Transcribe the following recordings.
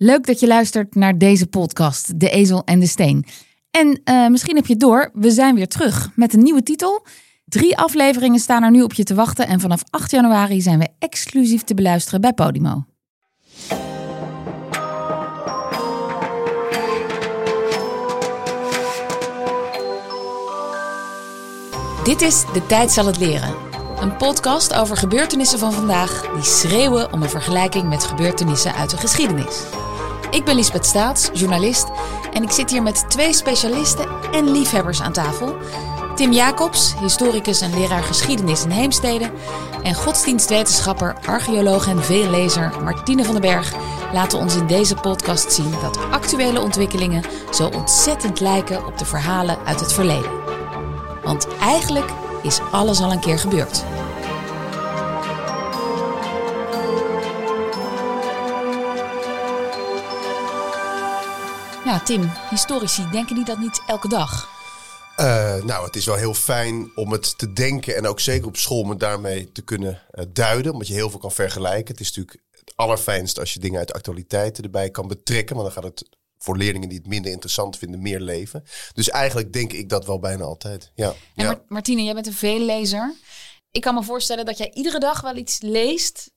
Leuk dat je luistert naar deze podcast, De Ezel en de Steen. En uh, misschien heb je door, we zijn weer terug met een nieuwe titel. Drie afleveringen staan er nu op je te wachten en vanaf 8 januari zijn we exclusief te beluisteren bij Podimo. Dit is De Tijd zal het leren. Een podcast over gebeurtenissen van vandaag die schreeuwen om een vergelijking met gebeurtenissen uit de geschiedenis. Ik ben Lisbeth Staats, journalist, en ik zit hier met twee specialisten en liefhebbers aan tafel. Tim Jacobs, historicus en leraar geschiedenis in Heemstede. En godsdienstwetenschapper, archeoloog en veellezer Martine van den Berg laten ons in deze podcast zien dat actuele ontwikkelingen zo ontzettend lijken op de verhalen uit het verleden. Want eigenlijk is alles al een keer gebeurd. Ja, Tim, historici denken die dat niet elke dag? Uh, nou, het is wel heel fijn om het te denken en ook zeker op school met daarmee te kunnen uh, duiden, omdat je heel veel kan vergelijken. Het is natuurlijk het allerfijnst als je dingen uit de actualiteiten erbij kan betrekken, want dan gaat het voor leerlingen die het minder interessant vinden meer leven. Dus eigenlijk denk ik dat wel bijna altijd. Ja. En ja. Martine, jij bent een veellezer. Ik kan me voorstellen dat jij iedere dag wel iets leest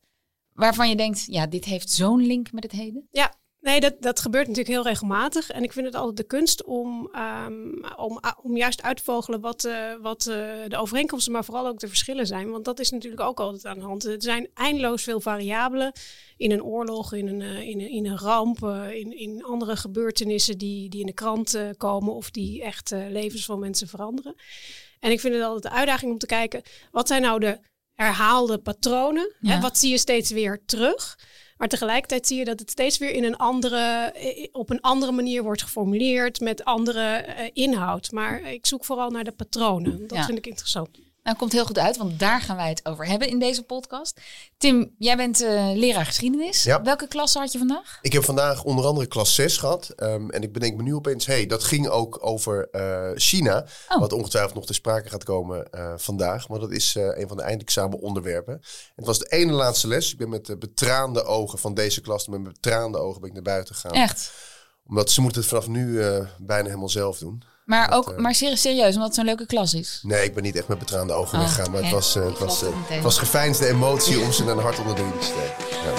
waarvan je denkt, ja, dit heeft zo'n link met het heden. Ja, Nee, dat, dat gebeurt natuurlijk heel regelmatig. En ik vind het altijd de kunst om, um, om, om juist uit te vogelen wat, uh, wat uh, de overeenkomsten, maar vooral ook de verschillen zijn. Want dat is natuurlijk ook altijd aan de hand. Er zijn eindeloos veel variabelen in een oorlog, in een, uh, in een, in een ramp, in, in andere gebeurtenissen die, die in de krant komen of die echt levens van mensen veranderen. En ik vind het altijd de uitdaging om te kijken, wat zijn nou de herhaalde patronen? Ja. Hè? Wat zie je steeds weer terug? Maar tegelijkertijd zie je dat het steeds weer in een andere, op een andere manier wordt geformuleerd, met andere uh, inhoud. Maar ik zoek vooral naar de patronen. Dat ja. vind ik interessant. Nou, komt heel goed uit, want daar gaan wij het over hebben in deze podcast. Tim, jij bent uh, leraar geschiedenis. Ja. Welke klasse had je vandaag? Ik heb vandaag onder andere klas 6 gehad. Um, en ik bedenk me nu opeens, hey, dat ging ook over uh, China. Oh. Wat ongetwijfeld nog ter sprake gaat komen uh, vandaag. Maar dat is een van de eindexamen onderwerpen. Het was de ene laatste les. Ik ben met betraande ogen van deze klas, met betraande ogen ben ik naar buiten gegaan. Echt? Omdat ze moeten het vanaf nu bijna helemaal zelf doen. Maar, dat, ook, uh, maar serieus, omdat het zo'n leuke klas is. Nee, ik ben niet echt met betraande ogen oh, weggegaan. Maar het was, uh, het, was, uh, het was geveinsde emotie om ze een hart onder de riem te steken. Ja.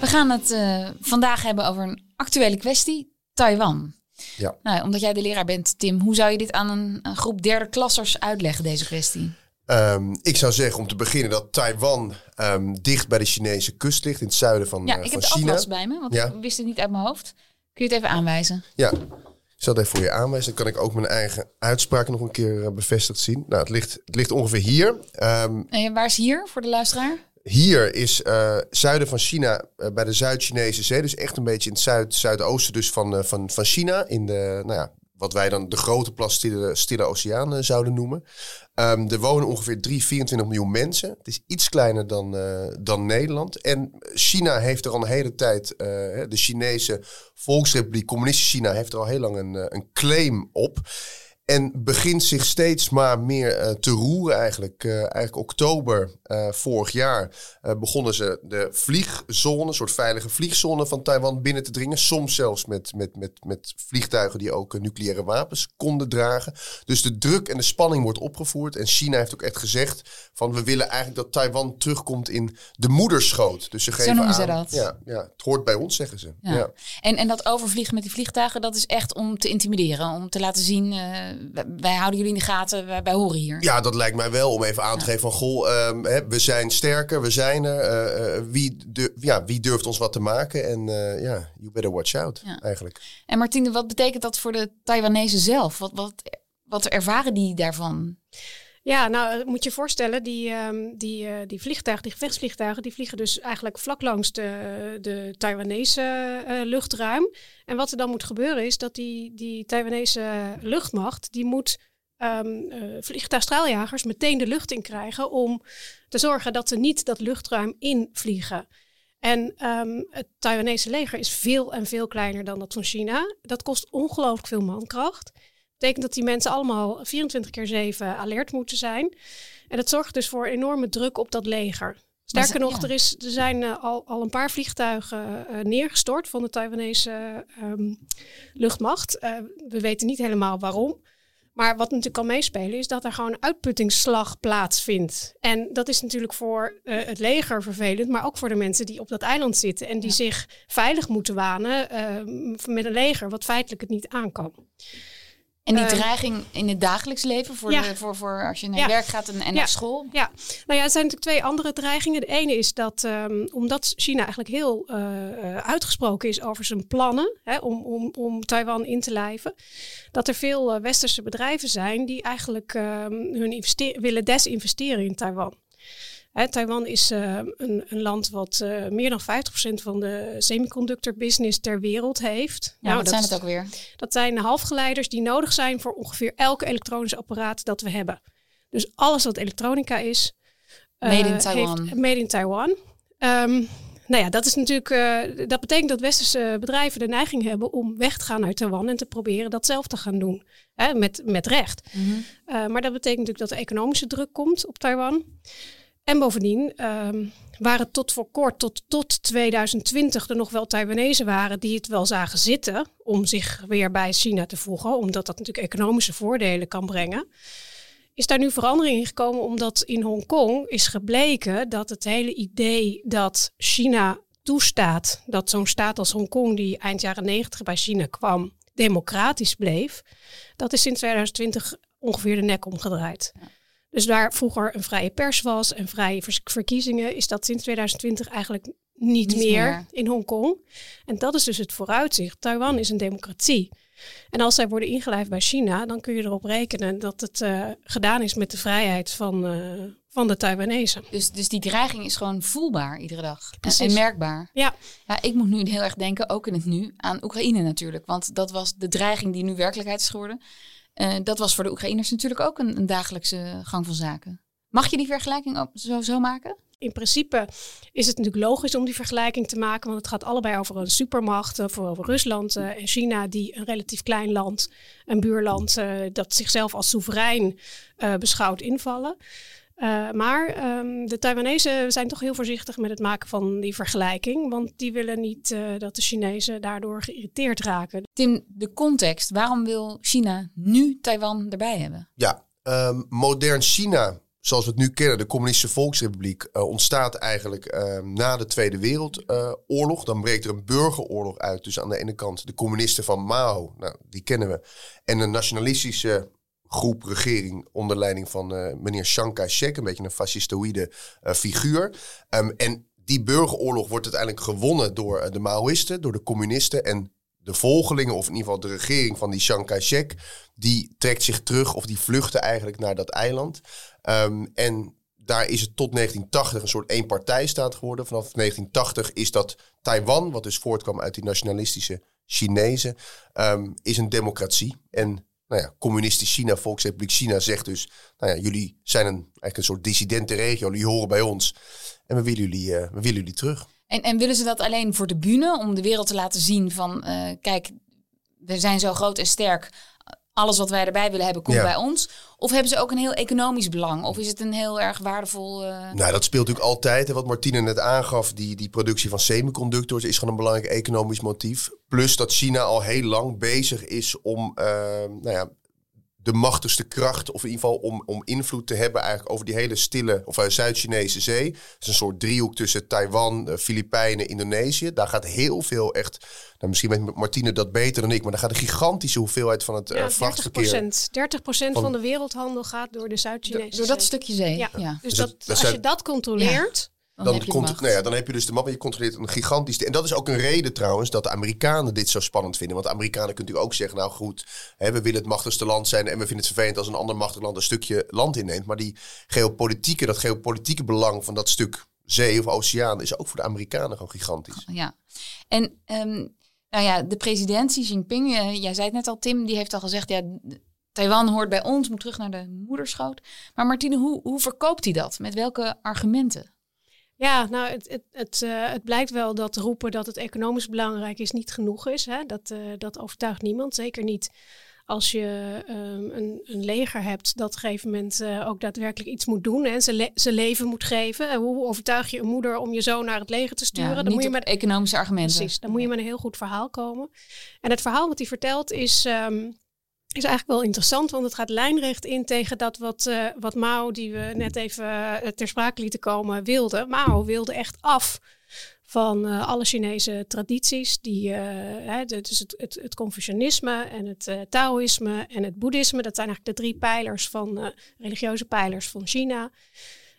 We gaan het vandaag hebben over een actuele kwestie. Taiwan. Ja. Nou, omdat jij de leraar bent, Tim, hoe zou je dit aan een, een groep derde klassers uitleggen, deze kwestie? Um, ik zou zeggen om te beginnen dat Taiwan um, dicht bij de Chinese kust ligt, in het zuiden van, ja, uh, ik van heb China. de atlas bij me, want ja. ik wist het niet uit mijn hoofd. Kun je het even aanwijzen? Ja, het even voor je aanwijzen. Dan kan ik ook mijn eigen uitspraak nog een keer bevestigd zien. Nou, het ligt, het ligt ongeveer hier. Um, en waar is hier voor de luisteraar? Hier is uh, zuiden van China uh, bij de Zuid-Chinese zee. Dus echt een beetje in het zuid, zuidoosten dus van, uh, van, van China. In de, nou ja, wat wij dan de grote plas Stille, Oceaan zouden noemen. Um, er wonen ongeveer 3, 24 miljoen mensen. Het is iets kleiner dan, uh, dan Nederland. En China heeft er al een hele tijd, uh, de Chinese Volksrepubliek, Communistische China, heeft er al heel lang een, een claim op. En begint zich steeds maar meer uh, te roeren eigenlijk. Uh, eigenlijk oktober uh, vorig jaar begonnen ze de vliegzone, een soort veilige vliegzone van Taiwan binnen te dringen. Soms zelfs met, met, met, met vliegtuigen die ook nucleaire wapens konden dragen. Dus de druk en de spanning wordt opgevoerd. En China heeft ook echt gezegd van we willen eigenlijk dat Taiwan terugkomt in de moederschoot. Dus ze geven Zo noemen aan, ze dat. Ja, ja, het hoort bij ons zeggen ze. Ja. Ja. En, en dat overvliegen met die vliegtuigen, dat is echt om te intimideren. Om te laten zien, wij houden jullie in de gaten, wij, wij, horen hier. Ja, dat lijkt mij wel om even aan te geven van... goh, um, hè, we zijn sterker, we zijn er. Uh, wie, du ja, wie durft ons wat te maken? En uh, ja, you better watch out Ja. eigenlijk. En Martine, wat betekent dat voor de Taiwanese zelf? Wat, wat, wat ervaren die daarvan? Ja, nou moet je voorstellen, die, um, die, uh, die vliegtuigen, die gevechtsvliegtuigen, die vliegen dus eigenlijk vlak langs de, de Taiwanese uh, luchtruim. En wat er dan moet gebeuren is dat die, die Taiwanese luchtmacht, die moet uh, vliegtuigstraaljagers meteen de lucht in krijgen om te zorgen dat ze niet dat luchtruim invliegen. En um, het Taiwanese leger is veel en veel kleiner dan dat van China. Dat kost ongelooflijk veel mankracht betekent dat die mensen allemaal 24 keer 7 alert moeten zijn. En dat zorgt dus voor enorme druk op dat leger. Sterker nog, er, is, er zijn uh, al, al een paar vliegtuigen uh, neergestort van de Taiwanese um, luchtmacht. Uh, we weten niet helemaal waarom. Maar wat natuurlijk kan meespelen is dat er gewoon een uitputtingsslag plaatsvindt. En dat is natuurlijk voor uh, het leger vervelend, maar ook voor de mensen die op dat eiland zitten en die ja. zich veilig moeten wanen uh, met een leger wat feitelijk het niet aan kan. En die dreiging in het dagelijks leven voor, ja. de, voor, voor als je naar ja. werk gaat en, en ja. naar school? Ja, nou ja, er zijn natuurlijk twee andere dreigingen. De ene is dat um, omdat China eigenlijk heel uh, uitgesproken is over zijn plannen hè, om, om, om Taiwan in te lijven, dat er veel uh, westerse bedrijven zijn die eigenlijk um, hun willen desinvesteren in Taiwan. Hè, Taiwan is uh, een, een, land wat uh, meer dan 50% van de semiconductor business ter wereld heeft. Ja, nou, wat zijn het ook weer? Dat zijn halfgeleiders die nodig zijn voor ongeveer elk elektronisch apparaat dat we hebben. Dus alles wat elektronica is. Uh, made in Taiwan. Heeft, made in Taiwan. Um, nou ja, dat is natuurlijk. Uh, dat betekent dat westerse bedrijven de neiging hebben om weg te gaan uit Taiwan en te proberen dat zelf te gaan doen. Hè, met, met recht. Mm -hmm. uh, maar dat betekent natuurlijk dat er economische druk komt op Taiwan. En bovendien um, waren tot voor kort, tot, tot 2020, er nog wel Taiwanezen waren die het wel zagen zitten om zich weer bij China te voegen, omdat dat natuurlijk economische voordelen kan brengen. Is daar nu verandering in gekomen omdat in Hongkong is gebleken dat het hele idee dat China toestaat dat zo'n staat als Hongkong, die eind jaren 90 bij China kwam, democratisch bleef, dat is sinds 2020 ongeveer de nek omgedraaid. Dus waar vroeger een vrije pers was en vrije verkiezingen, is dat sinds 2020 eigenlijk niet, niet meer, meer in Hongkong. En dat is dus het vooruitzicht. Taiwan is een democratie. En als zij worden ingelijfd bij China, dan kun je erop rekenen dat het uh, gedaan is met de vrijheid van, uh, van de Taiwanese. Dus, dus die dreiging is gewoon voelbaar iedere dag en, en, merkbaar. Ja. ja. Ik moet nu heel erg denken, ook in het nu, aan Oekraïne natuurlijk. Want dat was de dreiging die nu werkelijkheid is geworden. Uh, dat was voor de Oekraïners natuurlijk ook een, een, dagelijkse gang van zaken. Mag je die vergelijking zo, zo maken? In principe is het natuurlijk logisch om die vergelijking te maken, want het gaat allebei over een supermacht, of over Rusland uh, en China, die een relatief klein land, een buurland, dat zichzelf als soeverein beschouwt, invallen. Uh, maar um, de Taiwanese zijn toch heel voorzichtig met het maken van die vergelijking. Want die willen niet uh, dat de Chinezen daardoor geïrriteerd raken. Tim, de context. Waarom wil China nu Taiwan erbij hebben? Ja, um, modern China, zoals we het nu kennen, de Communistische Volksrepubliek, uh, ontstaat eigenlijk na de Tweede Wereldoorlog. Dan breekt er een burgeroorlog uit. Dus aan de ene kant de communisten van Mao, nou, die kennen we. En een nationalistische groep regering onder leiding van uh, meneer Chiang Kai-shek, een beetje een fascistoïde uh, figuur. Um, en die burgeroorlog wordt uiteindelijk gewonnen door uh, de Maoïsten, door de communisten en de volgelingen, of in ieder geval de regering van die Chiang Kai-shek, die trekt zich terug of die vluchten eigenlijk naar dat eiland. Um, en daar is het tot 1980 een soort eenpartijstaat geworden. Vanaf 1980 is dat Taiwan, wat dus voortkwam uit die nationalistische Chinezen, um, is een democratie. En nou ja, communistisch China, Volksrepubliek China zegt dus, nou ja, jullie zijn een, eigenlijk een soort dissidente regio, jullie horen bij ons en we willen jullie, uh, we willen jullie terug. En, en willen ze dat alleen voor de bühne, om de wereld te laten zien van, uh, kijk, we zijn zo groot en sterk, alles wat wij erbij willen hebben komt ja. bij ons? Of hebben ze ook een heel economisch belang? Of is het een heel erg waardevol... Uh... Nou, dat speelt natuurlijk altijd. En wat Martine net aangaf, die, die productie van semiconductors is gewoon een belangrijk economisch motief. Plus dat China al heel lang bezig is om uh, nou ja, de machtigste kracht, of in ieder geval om, om invloed te hebben eigenlijk over die hele stille of uh, Zuid-Chinese zee. Het is een soort driehoek tussen Taiwan, uh, Filipijnen, Indonesië. Daar gaat heel veel echt, nou, misschien weet Martine dat beter dan ik, maar daar gaat een gigantische hoeveelheid van het uh, ja, vrachtverkeer. 30%, 30% van, van de wereldhandel gaat door de Zuid-Chinese zee. Door dat stukje zee. Ja. ja. Dus, dus dat, dat, als je dat controleert... Dan, dan, heb je nou ja, dan heb je dus de map en je controleert een gigantisch... En dat is ook een reden trouwens dat de Amerikanen dit zo spannend vinden. Want de Amerikanen kunnen natuurlijk ook zeggen... nou goed, hè, we willen het machtigste land zijn... en we vinden het vervelend als een ander machtig land een stukje land inneemt. Maar die geopolitieke, dat geopolitieke belang van dat stuk zee of oceaan... is ook voor de Amerikanen gewoon gigantisch. Ja, en um, nou ja, de president Xi Jinping, uh, jij zei het net al Tim... die heeft al gezegd... ja. Taiwan hoort bij ons, moet terug naar de moederschoot. Maar Martine, hoe, hoe verkoopt hij dat? Met welke argumenten? Ja, nou, het, het, het, uh, het blijkt wel dat roepen dat het economisch belangrijk is niet genoeg is. Hè? Dat, uh, dat overtuigt niemand, zeker niet als je um, een, een, leger hebt dat op een gegeven moment uh, ook daadwerkelijk iets moet doen en zijn, le zijn leven moet geven. En hoe overtuig je een moeder om je zoon naar het leger te sturen? Ja, dan moet je met economische argumenten. Precies, dan moet je met een heel goed verhaal komen. En het verhaal wat hij vertelt is. Um, is eigenlijk wel interessant, want het gaat lijnrecht in tegen dat wat, uh, wat Mao, die we net even uh, ter sprake lieten komen, wilde. Mao wilde echt af van uh, alle Chinese tradities. Die, hè, dus het, het, het, Confucianisme en het Taoïsme en het Boeddhisme. Dat zijn eigenlijk de drie pijlers van religieuze pijlers van China.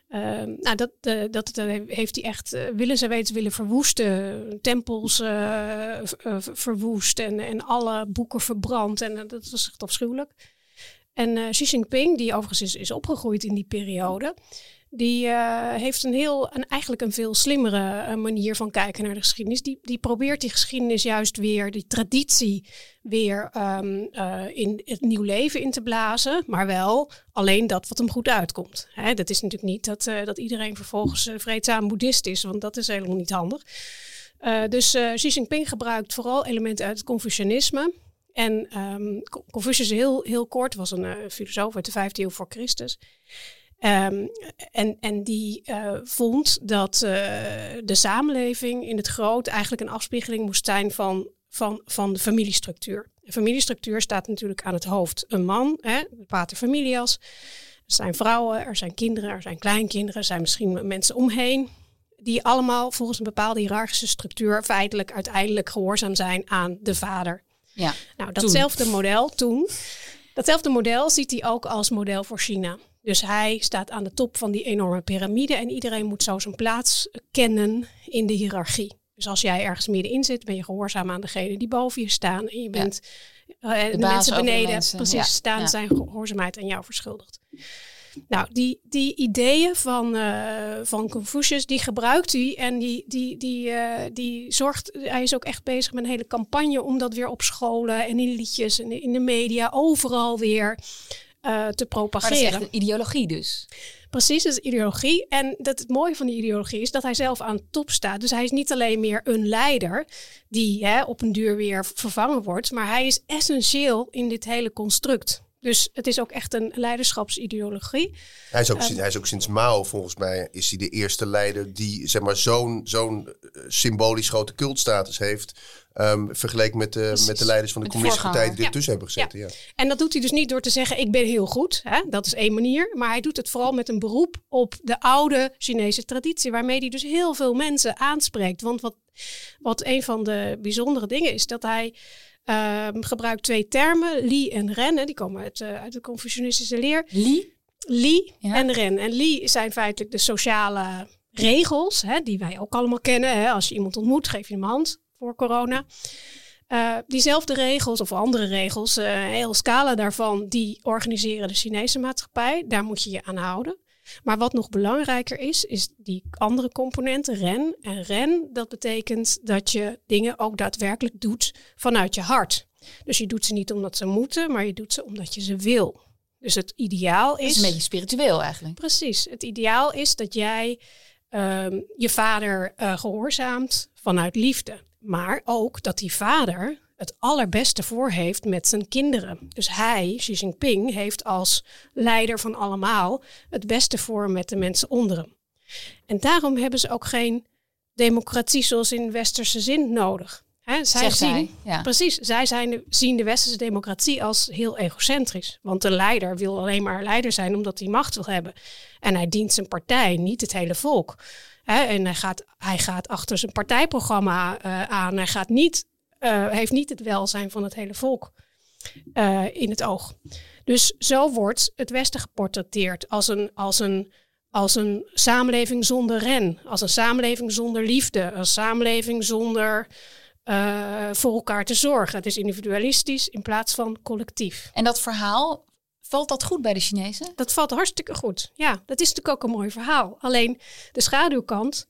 Ehm, nou, dat, uh, dat heeft hij echt uh, willens en wetens willen verwoesten. Tempels uh, verwoest en, en alle boeken verbrand. En dat was echt afschuwelijk. En Xi Jinping, die overigens is, opgegroeid in die periode, die uh, heeft een heel, een, eigenlijk een veel slimmere uh, manier van kijken naar de geschiedenis. Die, die probeert die geschiedenis juist weer, die traditie weer uh, in het nieuw leven in te blazen. Maar wel alleen dat wat hem goed uitkomt. Hè, dat is natuurlijk niet dat, dat iedereen vervolgens vreedzaam boeddhist is, want dat is helemaal niet handig. dus Xi Jinping gebruikt vooral elementen uit het Confucianisme. En um, Confucius heel, heel kort was een filosoof uit de vijfde eeuw voor Christus. Um, en, en die uh, vond dat uh, de samenleving in het groot eigenlijk een afspiegeling moest zijn van, van, van de familiestructuur. De familiestructuur staat natuurlijk aan het hoofd. Een man, hè, de pater familias. Er zijn vrouwen, er zijn kinderen, er zijn kleinkinderen, er zijn misschien mensen omheen. Die allemaal volgens een bepaalde hiërarchische structuur feitelijk uiteindelijk gehoorzaam zijn aan de vader. Ja, nou, datzelfde toen. model toen. Datzelfde model ziet hij ook als model voor China. Dus hij staat aan de top van die enorme piramide en iedereen moet zo zijn plaats kennen in de hiërarchie. Dus als jij ergens middenin zit, ben je gehoorzaam aan degene die boven je staan. En je bent ja. uh, de, de mensen beneden, mensen. precies, ja. staan ja. zijn gehoorzaamheid aan jou verschuldigd. Nou, die, die ideeën van, uh, van Confucius, die gebruikt hij en die, die, die, uh, die zorgt, hij is ook echt bezig met een hele campagne om dat weer op scholen en in liedjes en in de media overal weer uh, te propageren. Maar dat is echt een ideologie dus. Precies, dat is ideologie. En dat het mooie van die ideologie is dat hij zelf aan top staat. Dus hij is niet alleen meer een leider die hè, op een duur weer vervangen wordt, maar hij is essentieel in dit hele construct. Dus het is ook echt een leiderschapsideologie. Hij is ook, um, hij is ook sinds Mao, volgens mij, is hij de eerste leider die zeg maar, zo'n zo'n symbolisch grote cultstatus heeft. Um, vergeleken met de, met de leiders van de, de communistische die ertussen ja. hebben gezeten. Ja. ja. En dat doet hij dus niet door te zeggen, ik ben heel goed. Hè? Dat is één manier. Maar hij doet het vooral met een beroep op de oude Chinese traditie. Waarmee hij dus heel veel mensen aanspreekt. Want wat, wat een van de bijzondere dingen is, dat hij... Um, gebruikt twee termen, Li en Ren. Hè, die komen uit, uh, uit de Confucianistische leer. Li? Li ja. en Ren. En Li zijn feitelijk de sociale regels, hè, die wij ook allemaal kennen. Hè. Als je iemand ontmoet, geef je hem hand voor corona. Uh, diezelfde regels of andere regels, uh, een hele scala daarvan, die organiseren de Chinese maatschappij. Daar moet je je aan houden. Maar wat nog belangrijker is, is die andere componenten, ren. En ren, dat betekent dat je dingen ook daadwerkelijk doet vanuit je hart. Dus je doet ze niet omdat ze moeten, maar je doet ze omdat je ze wil. Dus het ideaal is... Het is een beetje spiritueel eigenlijk. Precies. Het ideaal is dat jij um, je vader uh, gehoorzaamt vanuit liefde. Maar ook dat die vader het allerbeste voor heeft met zijn kinderen. Dus hij, Xi Jinping, heeft als leider van allemaal het beste voor met de mensen onder hem. En daarom hebben ze ook geen democratie zoals in westerse zin nodig. He, zij zien, ja. Precies, zij zijn de, zien de westerse democratie als heel egocentrisch. Want de leider wil alleen maar leider zijn omdat hij macht wil hebben. En hij dient zijn partij, niet het hele volk. He, en hij gaat, hij gaat achter zijn partijprogramma uh, aan. Hij gaat niet uh, heeft niet het welzijn van het hele volk uh, in het oog. Dus zo wordt het Westen geportretteerd als een, als een, als een samenleving zonder ren, als een samenleving zonder liefde, een samenleving zonder uh, voor elkaar te zorgen. Het is individualistisch in plaats van collectief. En dat verhaal, valt dat goed bij de Chinezen? Dat valt hartstikke goed. Ja, dat is natuurlijk ook een mooi verhaal. Alleen de schaduwkant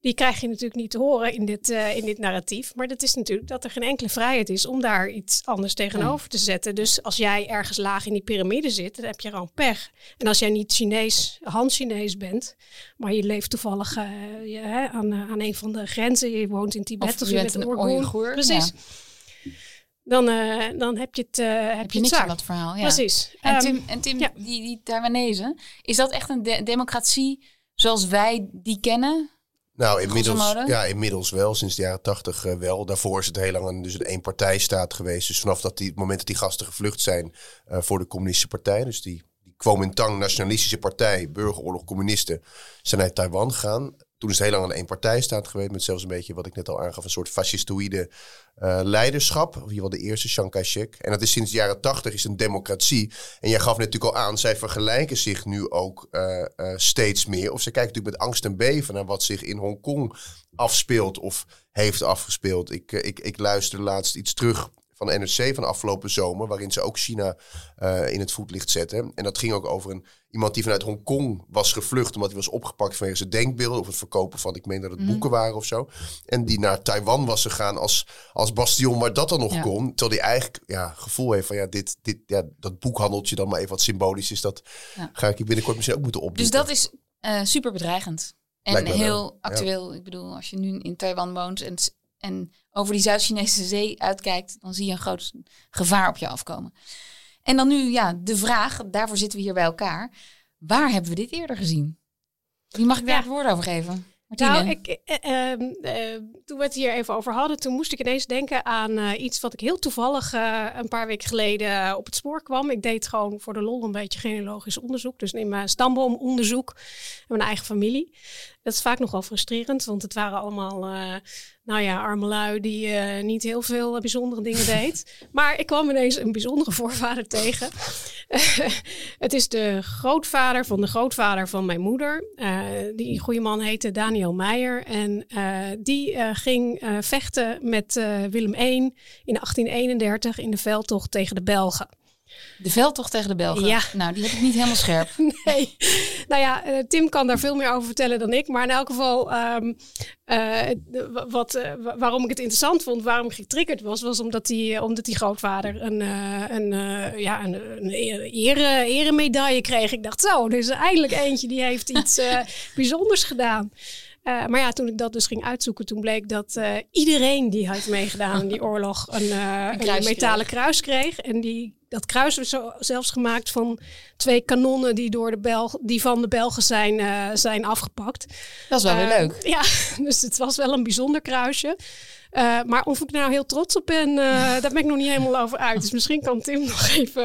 die krijg je natuurlijk niet te horen in dit, uh, in dit narratief. Maar dat is natuurlijk dat er geen enkele vrijheid is om daar iets anders tegenover te zetten. Dus als jij ergens laag in die piramide zit, dan heb je gewoon pech. En als jij niet Chinees, Han-Chinees bent, maar je leeft toevallig uh, je, hè, aan, uh, aan een van de grenzen, je woont in Tibet of, of je, bent een Oeigoer. Precies. Ja. dan, dan heb je het, heb, heb je, niks dat verhaal. Ja. Precies. En Ehm, Tim, en Tim ja. die, die Taiwanese, is dat echt een de- democratie zoals wij die kennen? Nou, inmiddels, ja, inmiddels wel, sinds de jaren tachtig eh, wel. Daarvoor is het heel lang een, dus een eenpartijstaat geweest. Dus vanaf dat die, het moment dat die gasten gevlucht zijn eh, voor de communistische partij, dus die, die Kuomintang nationalistische partij, burgeroorlog, communisten, zijn naar Taiwan gegaan. Toen is het heel lang een eenpartijstaat geweest, met zelfs een beetje wat ik net al aangaf, een soort fascistoïde eh, leiderschap. In ieder geval de eerste, Chiang Kai-shek. En dat is sinds de jaren tachtig is een democratie. En jij gaf natuurlijk al aan, zij vergelijken zich nu ook eh, eh, steeds meer. Of ze kijken natuurlijk met angst en beven naar wat zich in Hongkong afspeelt of heeft afgespeeld. Ik, ik, ik luisterde laatst iets terug van de NRC van afgelopen zomer, waarin ze ook China eh, in het voetlicht zetten. En dat ging ook over een, iemand die vanuit Hongkong was gevlucht, omdat hij was opgepakt vanwege zijn denkbeelden of het verkopen van, ik meen dat het boeken waren of zo. En die naar Taiwan was gegaan als, als bastion waar dat dan nog Ja. kon. Terwijl hij eigenlijk ja, gevoel heeft van ja, dit, dit, ja, dat boekhandeltje dan maar even wat symbolisch is, dat Ja. ga ik hier binnenkort misschien ook moeten opdoen. Dus dat is eh, super bedreigend. En wel, heel ja. actueel. Ik bedoel, als je nu in Taiwan woont en, en over die Zuid-Chinese zee uitkijkt, dan zie je een groot gevaar op je afkomen. En dan nu, ja, de vraag, daarvoor zitten we hier bij elkaar. Waar hebben we dit eerder gezien? Wie mag ik daar Ja. het woord over geven? Martine? Nou, ik, eh, ehm, eh, toen we het hier even over hadden, toen moest ik ineens denken aan eh, iets wat ik heel toevallig een paar weken geleden op het spoor kwam. Ik deed gewoon voor de lol een beetje genealogisch onderzoek. Dus in mijn stamboomonderzoek en mijn eigen familie. Dat is vaak nogal frustrerend, want het waren allemaal, nou ja, arme lui die eh, niet heel veel eh, bijzondere dingen deed. Maar ik kwam ineens een bijzondere voorvader tegen. het is de grootvader van de grootvader van mijn moeder. Eh, die goede man heette Daniel Meijer. En die ging vechten met Willem I in 1831 in de veldtocht tegen de Belgen. De veldtocht tegen de Belgen. Ja. Nou, die heb ik niet helemaal scherp. Nee, nou ja, eh, Tim kan daar veel meer over vertellen dan ik. Maar in elk geval, ehm, eh, wat, eh, wa- waarom ik het interessant vond, waarom ik getriggerd was, was omdat die, omdat die grootvader een, eh, een, ja, een, een ere, eremedaille kreeg. Ik dacht zo, er is eindelijk eentje die heeft iets bijzonders gedaan. Maar ja, toen ik dat dus ging uitzoeken, toen bleek dat iedereen die had meegedaan in die oorlog een, een, kruis metalen kruis kreeg. En die, dat kruis was zo, zelfs gemaakt van twee kanonnen die, door de Belg, die van de Belgen zijn, eh, zijn afgepakt. Dat is wel weer Eh, leuk. Ja, dus het was wel een bijzonder kruisje. Eh, maar of ik nou heel trots op ben, eh, daar ben ik nog niet helemaal over uit. Dus misschien kan Tim nog even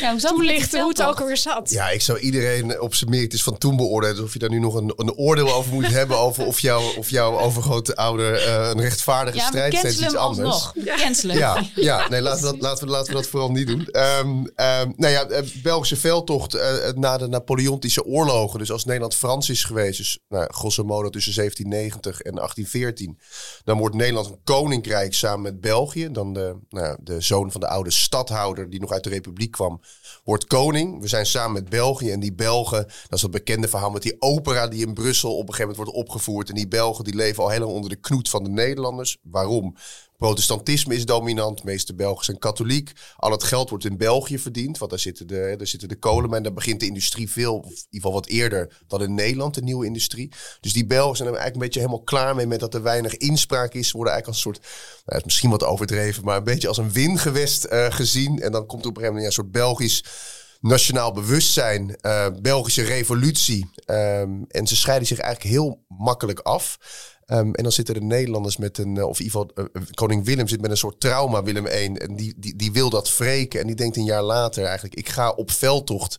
Ja, met die toelichten hoe het ook alweer zat. Ja, ik zou iedereen op zijn merites van toen beoordelen. Of je daar nu nog een, een oordeel over moet hebben. Over of, jou, of jouw overgrote ouder eh, een rechtvaardige Ja, strijd steeds iets anders. alsnog. We cancelen. Ja, ja nee, laten we, dat, laten, we, laten we dat vooral niet doen. Ehm ehm, nou ja, eh, Belgische veldtocht eh, na de Napoleontische oorlogen. Dus als Nederland Frans is geweest, dus nou, grosso modo tussen 1790 en 1814. Dan wordt Nederland een koninkrijk samen met België. Dan de, nou, de zoon van de oude stadhouder die nog uit de republiek kwam, wordt koning. We zijn samen met België en die Belgen, dat is dat bekende verhaal met die opera die in Brussel op een gegeven moment wordt opgevoerd. En die Belgen die leven al lang onder de knoet van de Nederlanders. Waarom? Protestantisme is dominant. De meeste Belgen zijn katholiek. Al het geld wordt in België verdiend. Want daar zitten de, daar zitten de kolenmijnen. Daar begint de industrie veel, of in ieder geval wat eerder dan in Nederland, de nieuwe industrie. Dus die Belgen zijn er eigenlijk een beetje helemaal klaar mee met dat er weinig inspraak is. Ze worden eigenlijk als een soort, nou, misschien wat overdreven, maar een beetje als een wingewest eh, gezien. En dan komt op een gegeven moment een soort Belgisch nationaal bewustzijn, eh, Belgische revolutie. Ehm, en ze scheiden zich eigenlijk heel makkelijk af. Ehm, en dan zitten de Nederlanders met een, eh, of in ieder geval eh, koning Willem zit met een soort trauma, Willem I. En die, die, die wil dat wreken. En die denkt een jaar later eigenlijk, ik ga op veldtocht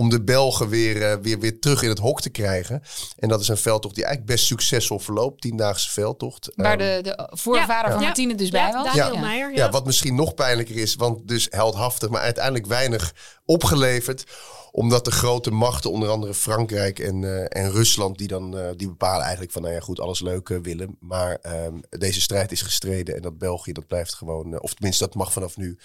om de Belgen weer, eh, weer, weer terug in het hok te krijgen. En dat is een veldtocht die eigenlijk best succesvol verloopt. Tiendaagse veldtocht. Waar Ehm, de, de voorvader van Ja. Martine dus Ja, bij was. Daniel Ja. Meijer. Ja. ja, wat misschien nog pijnlijker is, want dus heldhaftig, maar uiteindelijk weinig opgeleverd. Omdat de grote machten, onder andere Frankrijk en, eh, en Rusland, die dan eh, die bepalen eigenlijk van, nou ja, goed, alles leuk willen. Maar ehm, deze strijd is gestreden en dat België, dat blijft gewoon, of tenminste, dat mag vanaf nu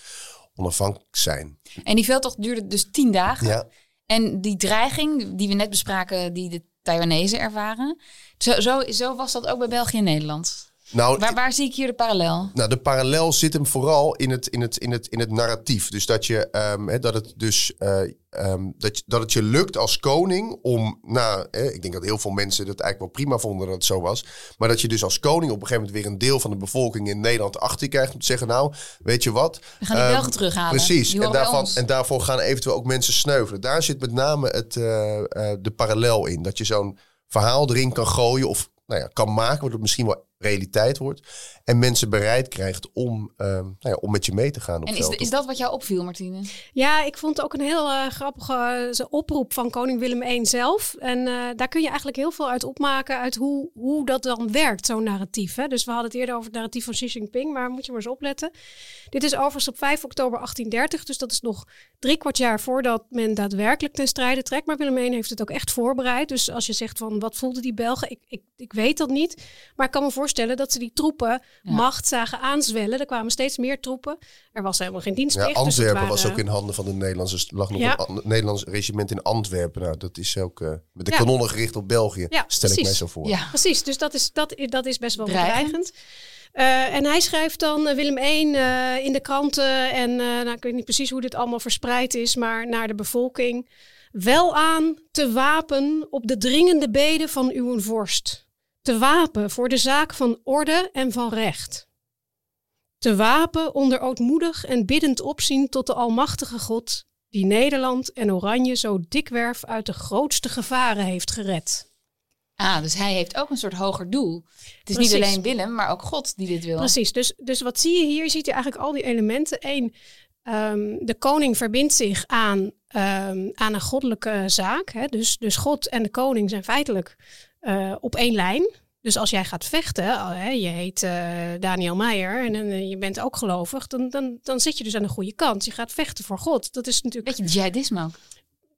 onafhankelijk zijn. En die veldtocht duurde dus tien dagen. Ja, En die dreiging die we net bespraken, die de Taiwanese ervaren. Zo, zo, zo was dat ook bij België en Nederland. Nou, Waar, waar zie ik hier de parallel? Nou, de parallel zit hem vooral in het, in het, in het, in het narratief. Dus dat, je, ehm, dat, het dus, eh, ehm, dat, je- dat het je lukt als koning om, nou, ik denk dat heel veel mensen dat eigenlijk wel prima vonden dat het zo was. Maar dat je dus als koning op een gegeven moment weer een deel van de bevolking in Nederland achter je krijgt om te zeggen, nou, weet je wat? We gaan die Ehm, Belgen terughalen. Precies, en, daarvan, en daarvoor gaan eventueel ook mensen sneuvelen. Daar zit met name het, eh, eh, de parallel in. Dat je zo'n verhaal erin kan gooien of nou ja, kan maken, waardoor het misschien wel realiteit wordt. En mensen bereid krijgt om, ehm, nou ja, om met je mee te gaan op En is, is dat wat jou opviel, Martine? Ja, ik vond het ook een heel eh, grappige eh, oproep van koning Willem I zelf. En eh, daar kun je eigenlijk heel veel uit opmaken uit hoe, hoe dat dan werkt, zo'n narratief. Hè? Dus we hadden het eerder over het narratief van Xi Jinping, maar moet je maar eens opletten. Dit is overigens op 5 oktober 1830, dus dat is nog drie kwart jaar voordat men daadwerkelijk ten strijde trekt. Maar Willem I heeft het ook echt voorbereid. Dus als je zegt van wat voelden die Belgen, ik, ik, ik weet dat niet. Maar ik kan me voorstellen dat ze die troepen macht zagen aanzwellen. Er kwamen steeds meer troepen. Er was helemaal geen ja, dienstplicht. dus Antwerpen waren- was ook in handen van de Nederlanders. Er lag nog Ja. een an- Nederlands regiment in Antwerpen. Nou, dat is ook eh, met de Ja. kanonnen gericht op België. Ja, stel ik mij zo voor. Ja. Precies, dus dat is, dat, dat is best wel Dreigend. bedreigend. Eh, en hij schrijft dan eh, Willem I eh, in de kranten. En eh, nou, ik weet niet precies hoe dit allemaal verspreid is, maar naar de bevolking. Wel aan te wapen op de dringende beden van uw vorst. Te wapen voor de zaak van orde en van recht. Te wapen onder ootmoedig en biddend opzien tot de Almachtige God, die Nederland en Oranje zo dikwerf uit de grootste gevaren heeft gered. Ah, dus hij heeft ook een soort hoger doel. Het is Precies. niet alleen Willem, maar ook God die dit wil. Precies, dus, dus wat zie je hier? Je ziet hier eigenlijk al die elementen. Eén, ehm, de koning verbindt zich aan, ehm, aan een goddelijke zaak. Hè? Dus, dus God en de koning zijn feitelijk eh, op één lijn. Dus als jij gaat vechten, oh, hè, je heet eh, Daniel Meijer en eh, je bent ook gelovig, dan, dan, dan zit je dus aan de goede kant. Je gaat vechten voor God. Dat is natuurlijk Beetje jihadisme ook.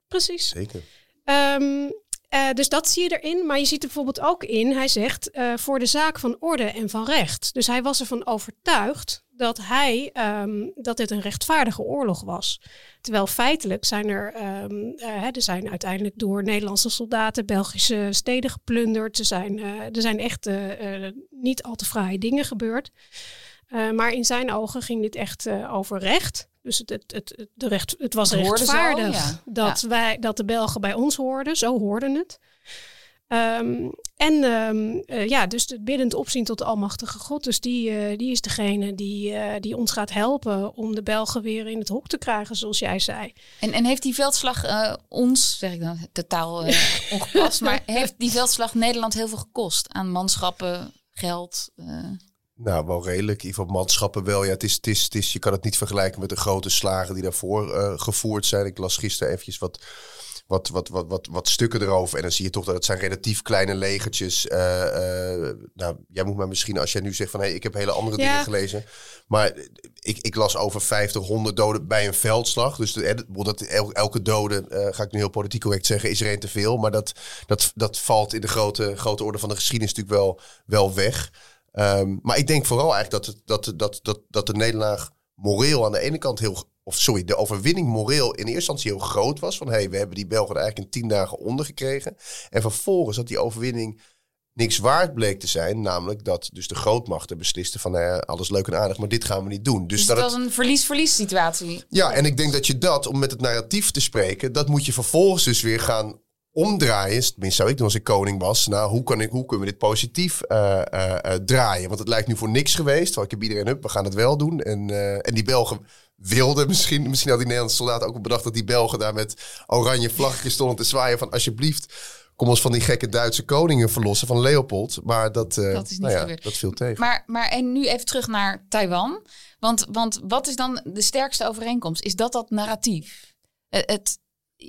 precies. Zeker. Ehm, eh, dus dat zie je erin. Maar je ziet er bijvoorbeeld ook in, hij zegt, eh, voor de zaak van orde en van recht. Dus hij was ervan overtuigd dat, hij, ehm, dat dit een rechtvaardige oorlog was. Terwijl feitelijk zijn er, ehm, eh, er zijn uiteindelijk door Nederlandse soldaten Belgische steden geplunderd. Er zijn, eh, er zijn echt eh, niet al te fraaie dingen gebeurd. Maar in zijn ogen ging dit echt over recht. Dus het, het, het, de recht, het was rechtvaardig ja. dat, wij, dat de Belgen bij ons hoorden. Zo hoorden het. Ehm, en ehm, eh, ja, dus het biddend opzien tot de Almachtige God. Dus die, eh, die is degene die, eh, die ons gaat helpen om de Belgen weer in het hok te krijgen, zoals jij zei. En, en heeft die veldslag eh, ons, zeg ik dan totaal eh, ongepast, maar heeft die veldslag Nederland heel veel gekost aan manschappen, geld? eh, Nou, wel redelijk. In ieder geval manschappen wel. Ja, het is, het is, het is, je kan het niet vergelijken met de grote slagen die daarvoor eh, gevoerd zijn. Ik las gisteren eventjes wat, wat, wat, wat, wat, wat stukken erover. En dan zie je toch dat het zijn relatief kleine legertjes. eh, eh, nou, jij moet maar misschien, als jij nu zegt van... Hey, ik heb hele andere Ja. dingen gelezen. Maar ik, ik las over 50, 100 doden bij een veldslag. Dus de, dat el- elke dode, eh, ga ik nu heel politiek correct zeggen, is er één te veel. Maar dat, dat, dat valt in de grote, grote orde van de geschiedenis natuurlijk wel, wel weg. Ehm, maar ik denk vooral eigenlijk dat, het, dat, dat, dat, dat de nederlaag moreel aan de ene kant heel... Of sorry, de overwinning moreel in eerste instantie heel groot was. Van hé, hey, we hebben die Belgen er eigenlijk in tien dagen ondergekregen. En vervolgens dat die overwinning niks waard bleek te zijn. Namelijk dat dus de grootmachten beslisten van nou ja, alles leuk en aardig, maar dit gaan we niet doen. Dus dus dat het, was een verlies-verlies situatie. ja, en ik denk dat je dat, om met het narratief te spreken, dat moet je vervolgens dus weer gaan omdraaien. Tenminste, zou ik doen als ik koning was. Nou, hoe, kan ik, hoe kunnen we dit positief eh, eh, eh, draaien? Want het lijkt nu voor niks geweest. Want ik heb iedereen up, we gaan het wel doen. En, en die Belgen wilden misschien, misschien had die Nederlandse soldaten ook bedacht dat die Belgen daar met oranje vlaggetjes stonden te zwaaien van alsjeblieft. Kom ons van die gekke Duitse koningen verlossen van Leopold. Maar dat, eh, Dat is niet nou ja, dat viel tegen. Maar, maar en nu even terug naar Taiwan. Want, want wat is dan de sterkste overeenkomst? Is dat dat narratief? Eh, Het,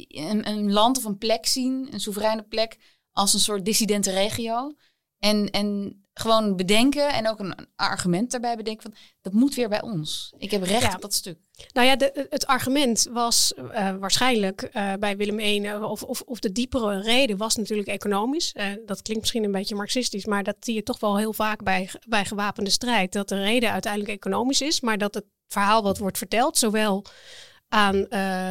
een, een land of een plek zien, een soevereine plek, als een soort dissidente regio. En, en gewoon bedenken en ook een argument daarbij bedenken van dat moet weer bij ons. Ik heb recht Ja. op dat stuk. Nou ja, de, het argument was eh, waarschijnlijk eh, bij Willem I, eh, of, of, of de diepere reden was natuurlijk economisch. Dat klinkt misschien een beetje marxistisch, maar dat zie je toch wel heel vaak bij, bij gewapende strijd. Dat de reden uiteindelijk economisch is, maar dat het verhaal wat wordt verteld, zowel aan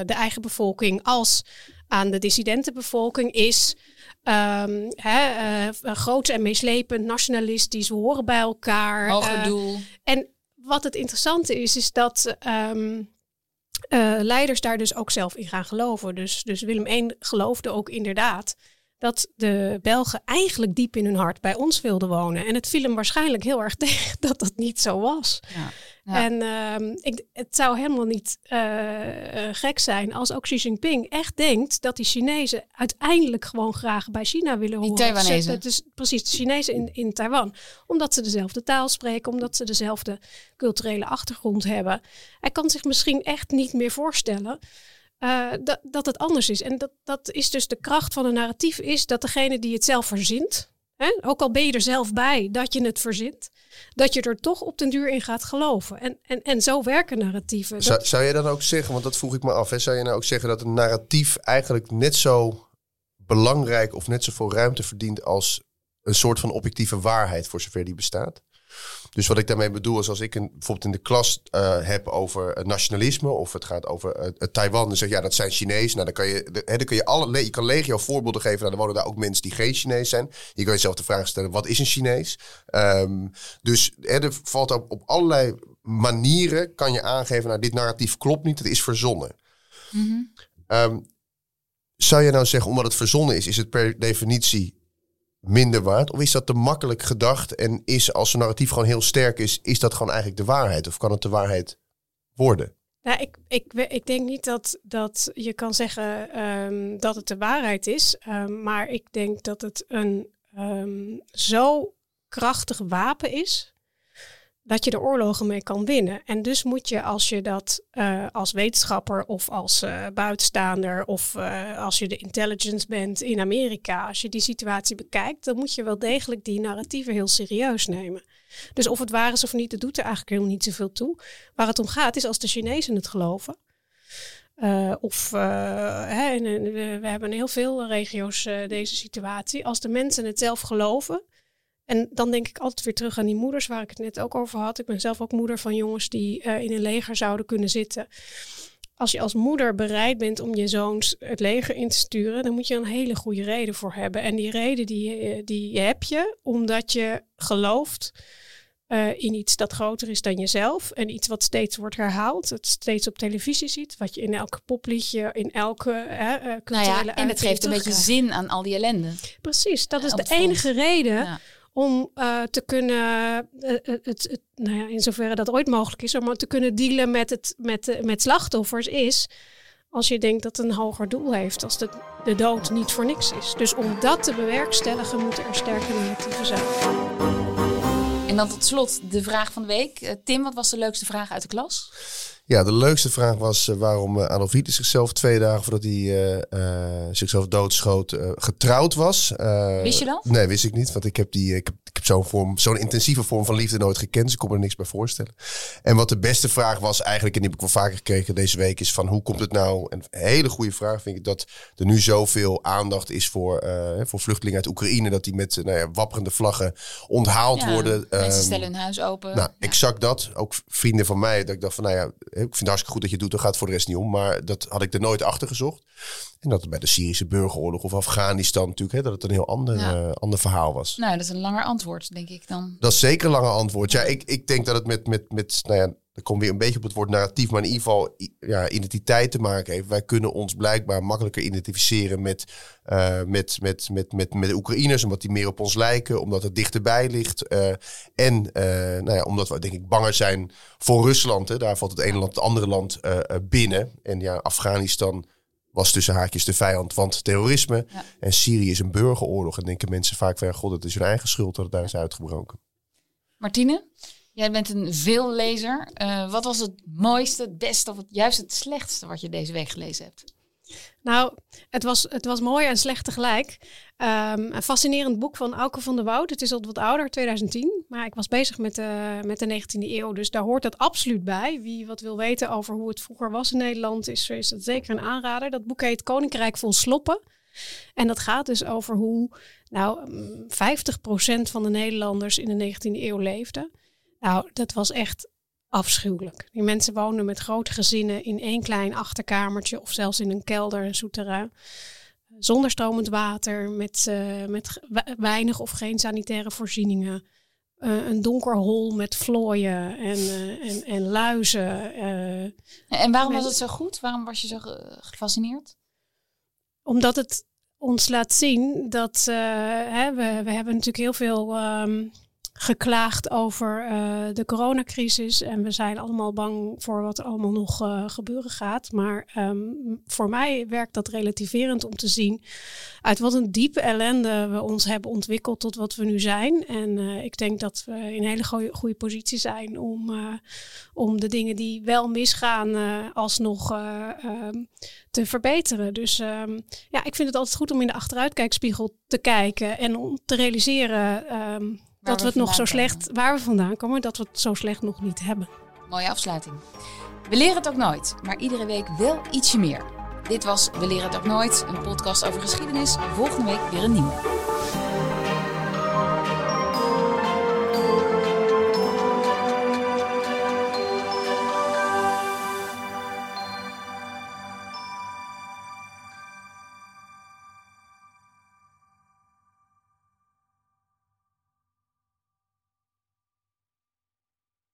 de eigen bevolking als aan de dissidentenbevolking is um, hè, uh, groot en meeslepend, nationalistisch, we horen bij elkaar. Hoger doel. En wat het interessante is, is dat um, leiders daar dus ook zelf in gaan geloven. Dus, dus Willem I geloofde ook inderdaad dat de Belgen eigenlijk diep in hun hart bij ons wilden wonen. En het viel hem waarschijnlijk heel erg tegen dat dat niet zo was. Ja. En uh, ik, het zou helemaal niet uh, gek zijn als ook Xi Jinping echt denkt dat die Chinezen uiteindelijk gewoon graag bij China willen horen. Die Taiwanese. Dus precies, de Chinezen in, in Taiwan. Omdat ze dezelfde taal spreken, omdat ze dezelfde culturele achtergrond hebben. Hij kan zich misschien echt niet meer voorstellen uh, dat, dat het anders is. En dat, dat is dus de kracht van een narratief, is dat degene die het zelf verzint, hè, ook al ben je er zelf bij dat je het verzint, dat je er toch op den duur in gaat geloven. En, en, en zo werken narratieven. Zou, zou je dan ook zeggen, want dat vroeg ik me af, hè, zou je nou ook zeggen dat een narratief eigenlijk net zo belangrijk of net zoveel ruimte verdient als een soort van objectieve waarheid, voor zover die bestaat? Dus wat ik daarmee bedoel is als ik een, bijvoorbeeld in de klas uh, heb over nationalisme of het gaat over uh, Taiwan, dan zeg je ja dat zijn Chinezen. Nou dan kan je, de, dan kun je alle, je kan legio voorbeelden geven. Nou, dan wonen daar ook mensen die geen Chinees zijn. Je kan jezelf de vraag stellen wat is een Chinees? Um, dus er valt op, op allerlei manieren kan je aangeven nou dit narratief klopt niet, het is verzonnen. Mm -hmm. um, zou je nou zeggen omdat het verzonnen is, is het per definitie minder waard? Of is dat te makkelijk gedacht en is als een narratief gewoon heel sterk is, is dat gewoon eigenlijk de waarheid? Of kan het de waarheid worden? Nou, ik, ik, ik denk niet dat, dat je kan zeggen um, dat het de waarheid is. Um, maar ik denk dat het een um, zo krachtig wapen is dat je de oorlogen mee kan winnen. En dus moet je als je dat uh, als wetenschapper of als uh, buitenstaander of uh, als je de intelligence bent in Amerika, als je die situatie bekijkt, dan moet je wel degelijk die narratieven heel serieus nemen. Dus of het waar is of niet, dat doet er eigenlijk helemaal niet zoveel toe. Waar het om gaat is als de Chinezen het geloven. of hè, we hebben in heel veel regio's deze situatie. Als de mensen het zelf geloven, en dan denk ik altijd weer terug aan die moeders waar ik het net ook over had. Ik ben zelf ook moeder van jongens die uh, in een leger zouden kunnen zitten. Als je als moeder bereid bent om je zoons het leger in te sturen, dan moet je een hele goede reden voor hebben. En die reden die, eh, die heb je omdat je gelooft uh, in iets dat groter is dan jezelf. En iets wat steeds wordt herhaald, het steeds op televisie ziet, wat je in elke popliedje, in elke uh, culturele nou ja, En het geeft een beetje zin aan al die ellende. Precies, dat is de enige reden ja om uh, te kunnen, uh, het, het, nou ja, in zoverre dat ooit mogelijk is, om te kunnen dealen met, het, met, met slachtoffers, is als je denkt dat het een hoger doel heeft, als de, de dood niet voor niks is. Dus om dat te bewerkstelligen, moeten er sterke narratieven zijn. En dan tot slot de vraag van de week. Tim, wat was de leukste vraag uit de klas? Ja, de leukste vraag was uh, waarom uh, Adolf Hitler zichzelf twee dagen voordat hij uh, zichzelf doodschoot getrouwd was. wist je dat? Nee, wist ik niet. Want ik heb, die, ik heb zo'n vorm, zo'n intensieve vorm van liefde nooit gekend. Dus ik kon me er niks bij voorstellen. En wat de beste vraag was eigenlijk, en die heb ik wel vaker gekregen deze week, is van hoe komt het nou? Een hele goede vraag vind ik dat er nu zoveel aandacht is voor, voor vluchtelingen uit Oekraïne. Dat die met nou ja, wapperende vlaggen onthaald ja, worden. Mensen um, stellen hun huis open. Nou, ja. exact dat. Ook vrienden van mij, dat ik dacht van nou ja ik vind het hartstikke goed dat je het doet, daar gaat het voor de rest niet om. Maar dat had ik er nooit achter gezocht. En dat het bij de Syrische burgeroorlog of Afghanistan natuurlijk, hè, dat het een heel ander, uh, ander verhaal was. Nou, dat is een langer antwoord, denk ik dan. Dat is zeker een langer antwoord. Ja, ik, ik denk dat het met, met, met nou ja, dan kom weer een beetje op het woord narratief, maar in ieder geval ja, identiteit te maken heeft. Wij kunnen ons blijkbaar makkelijker identificeren met, uh, met, met, met, met, met de Oekraïners, omdat die meer op ons lijken, omdat het dichterbij ligt. Uh, en uh, nou ja, omdat we denk ik banger zijn voor Rusland. Hè. Daar valt het ene land het andere land binnen. En ja, Afghanistan was tussen haakjes de vijand van het terrorisme. Ja. En Syrië is een burgeroorlog. En denken mensen vaak van, god, het is hun eigen schuld dat het daar is uitgebroken. Martine? Jij bent een veellezer. Uh, wat was het mooiste, het beste of het, juist het slechtste wat je deze week gelezen hebt? Nou, het was, het was mooi en slecht tegelijk. Um, een fascinerend boek van Auke van der Woud. Het is al wat ouder, 2010. Maar ik was bezig met de, met de 19e eeuw. Dus daar hoort dat absoluut bij. Wie wat wil weten over hoe het vroeger was in Nederland, is, is dat zeker een aanrader. Dat boek heet Koninkrijk vol Sloppen. En dat gaat dus over hoe nou, 50% van de Nederlanders in de 19e eeuw leefden. Nou, dat was echt afschuwelijk. Die mensen woonden met grote gezinnen in één klein achterkamertje of zelfs in een kelder, een souterrain. Zonder stromend water, met, uh, met weinig of geen sanitaire voorzieningen. Uh, een donker hol met vlooien en, uh, en, en luizen. en waarom was het zo goed? Waarom was je zo gefascineerd? Omdat het ons laat zien dat hè, we, we hebben natuurlijk heel veel um, geklaagd over uh, de coronacrisis. En we zijn allemaal bang voor wat er allemaal nog uh, gebeuren gaat. Maar um, voor mij werkt dat relativerend om te zien uit wat een diepe ellende we ons hebben ontwikkeld tot wat we nu zijn. En uh, ik denk dat we in een hele goede, positie zijn om, om de dingen die wel misgaan alsnog um, te verbeteren. Dus um, ja, ik vind het altijd goed om in de achteruitkijkspiegel te kijken en om te realiseren dat we het nog zo slecht, waar we vandaan komen, dat we het zo slecht nog niet hebben. Mooie afsluiting. We leren het ook nooit, maar iedere week wel ietsje meer. Dit was We leren het ook nooit, een podcast over geschiedenis. Volgende week weer een nieuwe.